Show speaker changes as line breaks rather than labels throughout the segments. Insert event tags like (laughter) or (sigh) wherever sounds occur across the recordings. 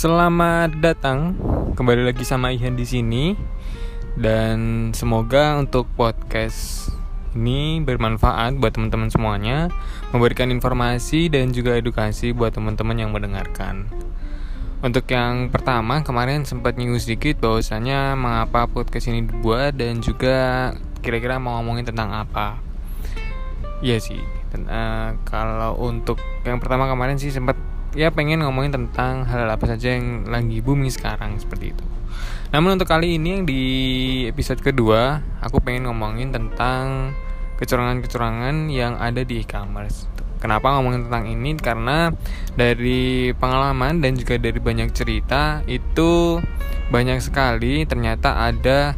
Selamat datang kembali lagi sama Ihan di sini dan semoga untuk podcast ini bermanfaat buat teman-teman semuanya, memberikan informasi dan juga edukasi buat teman-teman yang mendengarkan. Untuk yang pertama kemarin sempat nyinggung sedikit bahwasanya mengapa podcast ini dibuat dan juga kira-kira mau ngomongin tentang apa. Iya sih, uh, kalau untuk yang pertama kemarin sih sempat ya pengen ngomongin tentang hal, apa saja yang lagi booming sekarang seperti itu. Namun untuk kali ini yang di episode kedua, aku pengen ngomongin tentang kecurangan-kecurangan yang ada di e-commerce. Kenapa ngomongin tentang ini? Karena dari pengalaman dan juga dari banyak cerita itu banyak sekali ternyata ada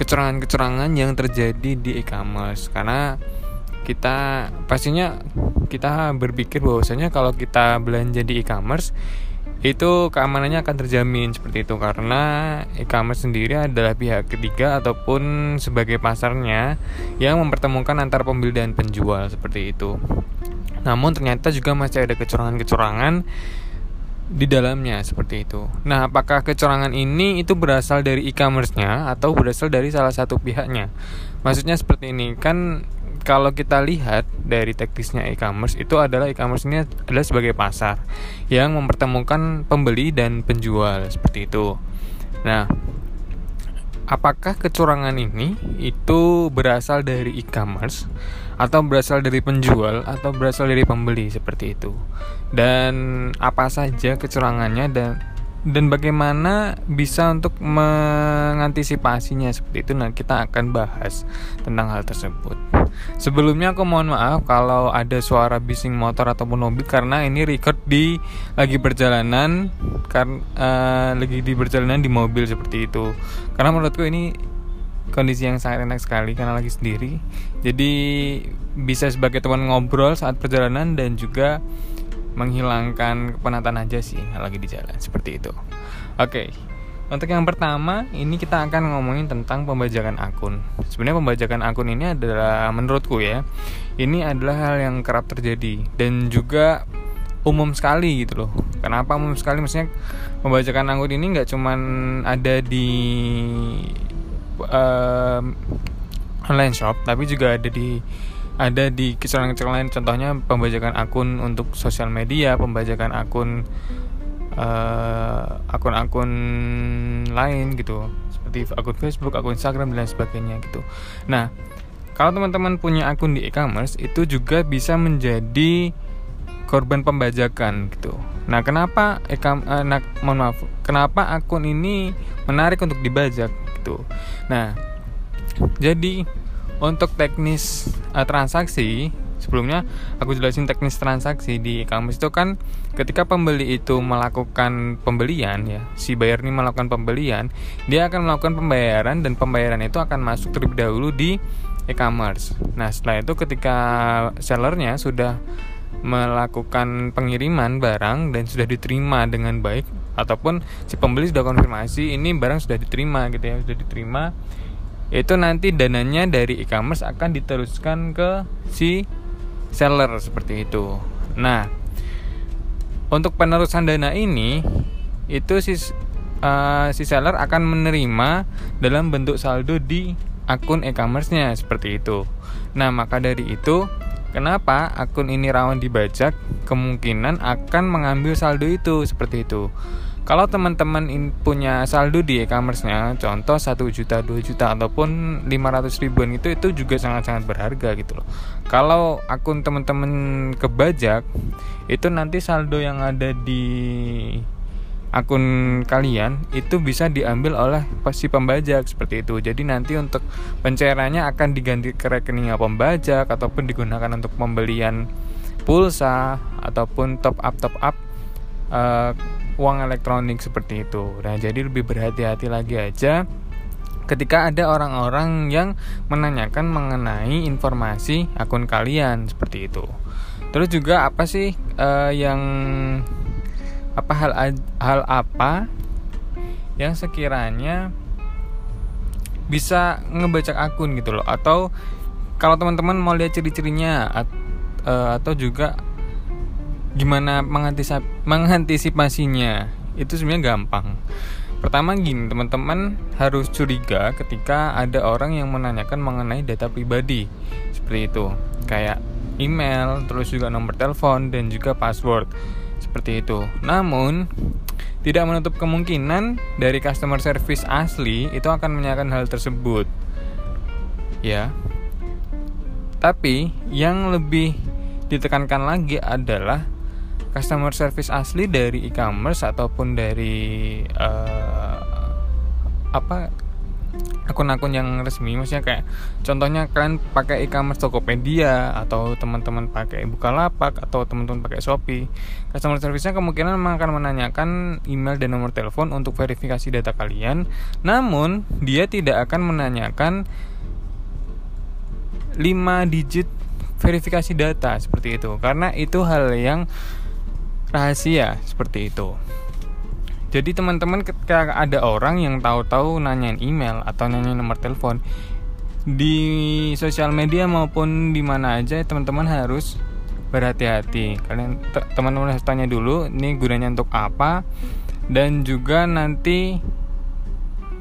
kecurangan-kecurangan yang terjadi di e-commerce karena kita pastinya kita berpikir bahwasanya kalau kita belanja di e-commerce itu keamanannya akan terjamin seperti itu karena e-commerce sendiri adalah pihak ketiga ataupun sebagai pasarnya yang mempertemukan antara pembeli dan penjual seperti itu. Namun ternyata juga masih ada kecurangan-kecurangan di dalamnya seperti itu. Nah, apakah kecurangan ini itu berasal dari e-commerce-nya atau berasal dari salah satu pihaknya? Maksudnya seperti ini, kan kalau kita lihat dari teknisnya e-commerce itu adalah e-commerce ini adalah sebagai pasar yang mempertemukan pembeli dan penjual seperti itu. Nah, apakah kecurangan ini itu berasal dari e-commerce atau berasal dari penjual atau berasal dari pembeli seperti itu? Dan apa saja kecurangannya dan dan bagaimana bisa untuk mengantisipasinya seperti itu? Nah kita akan bahas tentang hal tersebut. Sebelumnya aku mohon maaf kalau ada suara bising motor ataupun mobil karena ini record di lagi perjalanan karena uh, lagi di perjalanan di mobil seperti itu. Karena menurutku ini kondisi yang sangat enak sekali karena lagi sendiri. Jadi bisa sebagai teman ngobrol saat perjalanan dan juga menghilangkan kepenatan aja sih lagi di jalan seperti itu. Oke. Untuk yang pertama, ini kita akan ngomongin tentang pembajakan akun. Sebenarnya pembajakan akun ini adalah menurutku ya, ini adalah hal yang kerap terjadi dan juga umum sekali gitu loh. Kenapa umum sekali? Maksudnya pembajakan akun ini nggak cuman ada di um, online shop, tapi juga ada di ada di kecurangan-kecurangan lain. Contohnya pembajakan akun untuk sosial media pembajakan akun uh, akun-akun lain gitu. Seperti akun Facebook akun Instagram dan sebagainya gitu. Nah kalau teman-teman punya akun di e-commerce itu juga bisa menjadi korban pembajakan gitu. Nah kenapa e uh, nah, mohon maaf kenapa akun ini menarik untuk dibajak gitu? Nah jadi untuk teknis uh, transaksi sebelumnya aku jelasin teknis transaksi di e-commerce itu kan ketika pembeli itu melakukan pembelian ya si buyer ini melakukan pembelian dia akan melakukan pembayaran dan pembayaran itu akan masuk terlebih dahulu di e-commerce. Nah setelah itu ketika sellernya sudah melakukan pengiriman barang dan sudah diterima dengan baik ataupun si pembeli sudah konfirmasi ini barang sudah diterima gitu ya sudah diterima itu nanti dananya dari e-commerce akan diteruskan ke si seller seperti itu. Nah, untuk penerusan dana ini itu si uh, si seller akan menerima dalam bentuk saldo di akun e-commerce-nya seperti itu. Nah, maka dari itu kenapa akun ini rawan dibajak? Kemungkinan akan mengambil saldo itu seperti itu. Kalau teman-teman punya saldo di e-commerce-nya, contoh 1 juta, 2 juta ataupun 500 ribuan itu itu juga sangat-sangat berharga gitu loh. Kalau akun teman-teman kebajak, itu nanti saldo yang ada di akun kalian itu bisa diambil oleh si pembajak seperti itu. Jadi nanti untuk pencairannya akan diganti ke rekening pembajak ataupun digunakan untuk pembelian pulsa ataupun top up top up uh, uang elektronik seperti itu. Nah, jadi lebih berhati-hati lagi aja ketika ada orang-orang yang menanyakan mengenai informasi akun kalian seperti itu. Terus juga apa sih uh, yang apa hal hal apa yang sekiranya bisa ngebacak akun gitu loh atau kalau teman-teman mau lihat ciri-cirinya at, uh, atau juga gimana mengantisip mengantisipasinya? Itu sebenarnya gampang. Pertama gini teman-teman harus curiga ketika ada orang yang menanyakan mengenai data pribadi. Seperti itu. Kayak email terus juga nomor telepon dan juga password. Seperti itu. Namun tidak menutup kemungkinan dari customer service asli itu akan menanyakan hal tersebut. Ya. Tapi yang lebih ditekankan lagi adalah customer service asli dari e-commerce ataupun dari uh, apa akun-akun yang resmi. Maksudnya kayak contohnya kalian pakai e-commerce Tokopedia atau teman-teman pakai Bukalapak atau teman-teman pakai Shopee customer service-nya kemungkinan memang akan menanyakan email dan nomor telepon untuk verifikasi data kalian. Namun dia tidak akan menanyakan 5 digit verifikasi data seperti itu. Karena itu hal yang rahasia seperti itu. Jadi teman-teman ketika ada orang yang tahu-tahu nanyain email atau nanyain nomor telepon di sosial media maupun di mana aja teman-teman harus berhati-hati. Kalian teman-teman harus tanya dulu ini gunanya untuk apa dan juga nanti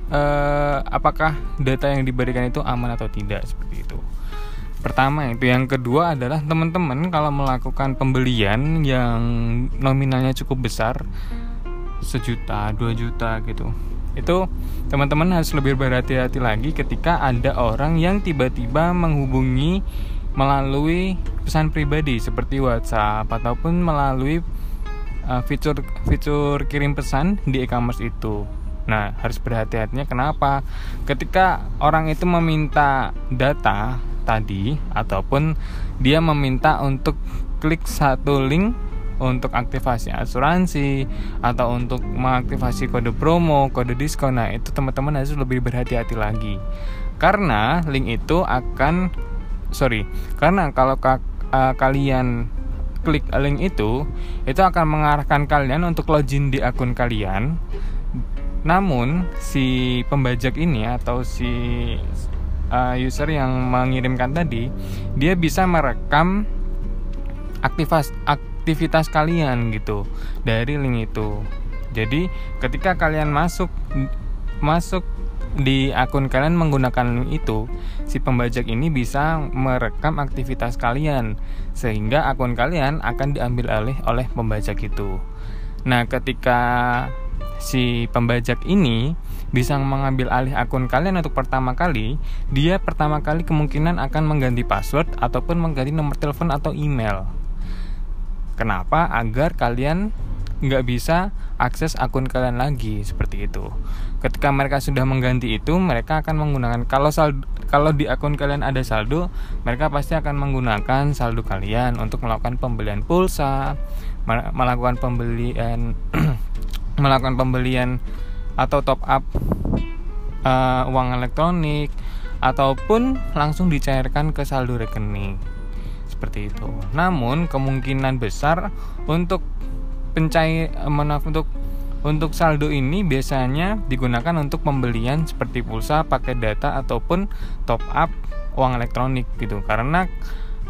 eh, apakah data yang diberikan itu aman atau tidak seperti itu pertama itu yang kedua adalah teman-teman kalau melakukan pembelian yang nominalnya cukup besar sejuta dua juta gitu itu teman-teman harus lebih berhati-hati lagi ketika ada orang yang tiba-tiba menghubungi melalui pesan pribadi seperti WhatsApp ataupun melalui uh, fitur fitur kirim pesan di e-commerce itu. Nah, harus berhati-hatinya kenapa? Ketika orang itu meminta data tadi ataupun dia meminta untuk klik satu link untuk aktivasi asuransi atau untuk mengaktifasi kode promo, kode diskon. Nah, itu teman-teman harus lebih berhati-hati lagi. Karena link itu akan sorry, karena kalau ka, uh, kalian klik link itu, itu akan mengarahkan kalian untuk login di akun kalian. Namun si pembajak ini atau si uh, user yang mengirimkan tadi dia bisa merekam aktivitas aktivitas kalian gitu dari link itu. Jadi ketika kalian masuk masuk di akun kalian menggunakan link itu si pembajak ini bisa merekam aktivitas kalian sehingga akun kalian akan diambil alih oleh pembajak itu. Nah ketika si pembajak ini bisa mengambil alih akun kalian untuk pertama kali, dia pertama kali kemungkinan akan mengganti password ataupun mengganti nomor telepon atau email. Kenapa? Agar kalian nggak bisa akses akun kalian lagi seperti itu. Ketika mereka sudah mengganti itu, mereka akan menggunakan kalau saldo, kalau di akun kalian ada saldo, mereka pasti akan menggunakan saldo kalian untuk melakukan pembelian pulsa, melakukan pembelian (clears throat) melakukan pembelian atau top up uh, uang elektronik ataupun langsung dicairkan ke saldo rekening seperti itu. Namun kemungkinan besar untuk pencair maaf untuk untuk saldo ini biasanya digunakan untuk pembelian seperti pulsa, paket data ataupun top up uang elektronik gitu. Karena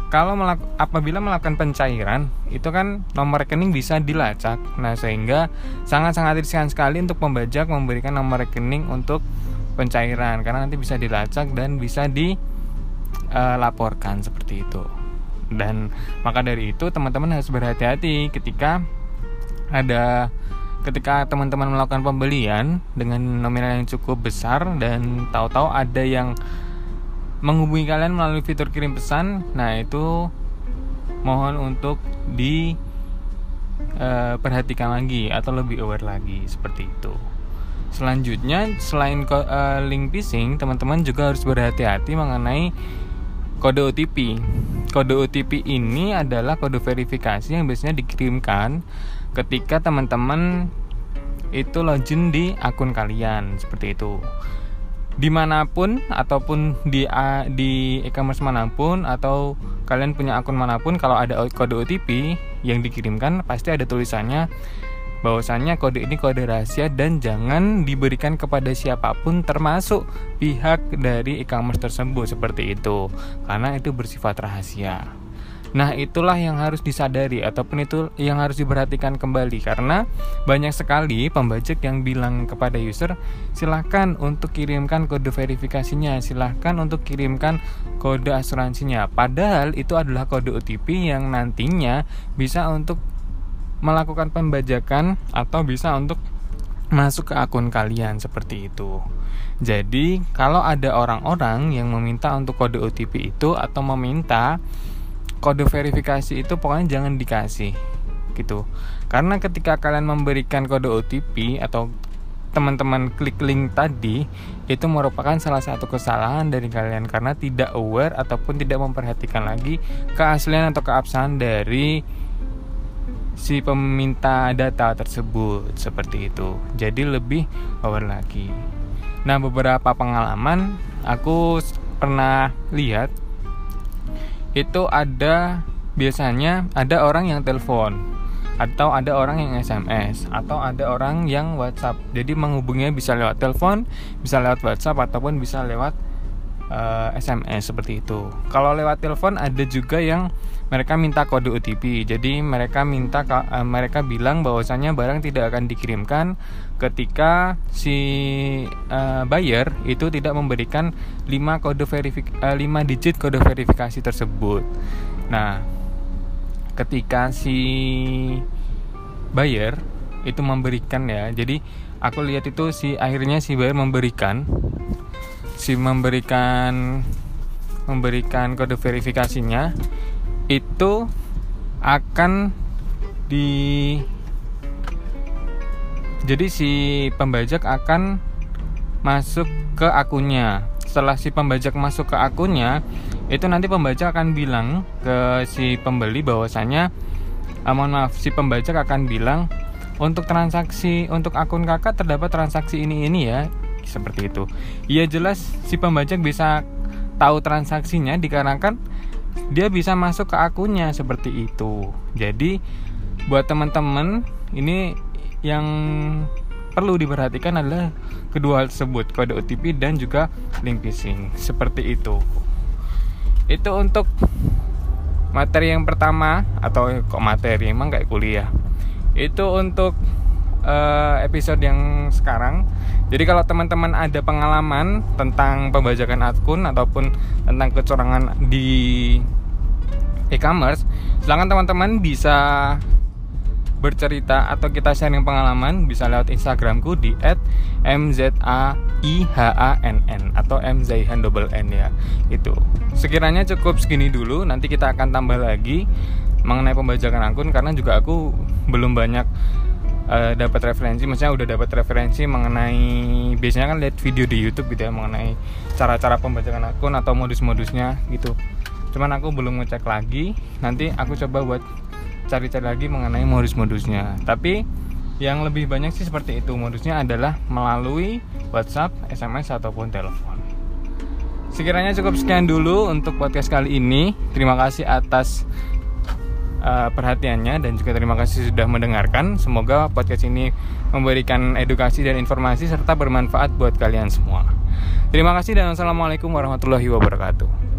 kalau melak apabila melakukan pencairan itu kan nomor rekening bisa dilacak. Nah sehingga sangat-sangat riskan sekali untuk pembajak memberikan nomor rekening untuk pencairan karena nanti bisa dilacak dan bisa dilaporkan uh, seperti itu. Dan maka dari itu teman-teman harus berhati-hati ketika ada ketika teman-teman melakukan pembelian dengan nominal yang cukup besar dan tahu-tahu ada yang menghubungi kalian melalui fitur kirim pesan. Nah itu mohon untuk di uh, perhatikan lagi atau lebih aware lagi seperti itu. Selanjutnya selain uh, link phishing teman-teman juga harus berhati-hati mengenai kode OTP kode OTP ini adalah kode verifikasi yang biasanya dikirimkan ketika teman-teman itu login di akun kalian seperti itu di mana pun ataupun di di e-commerce mana pun atau kalian punya akun mana pun kalau ada kode OTP yang dikirimkan pasti ada tulisannya bahwasannya kode ini kode rahasia dan jangan diberikan kepada siapa pun termasuk pihak dari e-commerce tersebut seperti itu karena itu bersifat rahasia. Nah, itulah yang harus disadari ataupun itu yang harus diperhatikan kembali karena banyak sekali pembajak yang bilang kepada user, silahkan untuk kirimkan kode verifikasinya, silahkan untuk kirimkan kode asuransinya. Padahal itu adalah kode OTP yang nantinya bisa untuk melakukan pembajakan atau bisa untuk masuk ke akun kalian seperti itu. Jadi, kalau ada orang-orang yang meminta untuk kode OTP itu atau meminta kode verifikasi itu pokoknya jangan dikasih gitu. Karena ketika kalian memberikan kode OTP atau teman-teman klik link tadi itu merupakan salah satu kesalahan dari kalian karena tidak aware ataupun tidak memperhatikan lagi keaslian atau keabsahan dari si peminta data tersebut seperti itu. Jadi lebih aware lagi. Nah beberapa pengalaman aku pernah lihat itu ada biasanya ada orang yang telepon atau ada orang yang SMS atau ada orang yang WhatsApp. Jadi menghubunginya bisa lewat telepon, bisa lewat WhatsApp ataupun bisa lewat uh, eh, SMS seperti itu. Kalau lewat telepon ada juga yang mereka minta kode OTP. Jadi mereka minta uh, mereka bilang bahwasanya barang tidak akan dikirimkan ketika si uh, buyer itu tidak memberikan 5 kode verifik uh, 5 digit kode verifikasi tersebut. Nah, ketika si buyer itu memberikan ya. Jadi aku lihat itu si akhirnya si buyer memberikan si memberikan memberikan kode verifikasinya itu akan di jadi si pembajak akan masuk ke akunnya. Setelah si pembajak masuk ke akunnya itu nanti pembajak akan bilang ke si pembeli bahwasanya ah, mohon maaf si pembajak akan bilang untuk transaksi untuk akun kakak terdapat transaksi ini ini ya seperti itu. Ya jelas si pembajak bisa tahu transaksinya dikarenakan dia bisa masuk ke akunnya seperti itu. Jadi buat teman-teman ini yang perlu diperhatikan adalah kedua hal tersebut kode OTP dan juga link phishing seperti itu. Itu untuk materi yang pertama atau kok materi emang kayak kuliah. Itu untuk uh, episode yang sekarang. Jadi kalau teman-teman ada pengalaman tentang pembajakan akun ataupun tentang kecurangan di e-commerce, silahkan teman-teman bisa bercerita atau kita sharing pengalaman bisa lewat Instagramku di @mzaihann atau mzaihan double n ya itu sekiranya cukup segini dulu nanti kita akan tambah lagi mengenai pembajakan akun karena juga aku belum banyak uh, dapat referensi maksudnya udah dapat referensi mengenai biasanya kan lihat video di YouTube gitu ya mengenai cara-cara pembajakan akun atau modus-modusnya gitu. Cuman aku belum ngecek lagi nanti aku coba buat cari-cari lagi mengenai modus-modusnya. Tapi yang lebih banyak sih seperti itu modusnya adalah melalui WhatsApp, SMS ataupun telepon. Sekiranya cukup sekian dulu untuk podcast kali ini. Terima kasih atas uh, perhatiannya dan juga terima kasih sudah mendengarkan. Semoga podcast ini memberikan edukasi dan informasi serta bermanfaat buat kalian semua. Terima kasih dan assalamualaikum warahmatullahi wabarakatuh.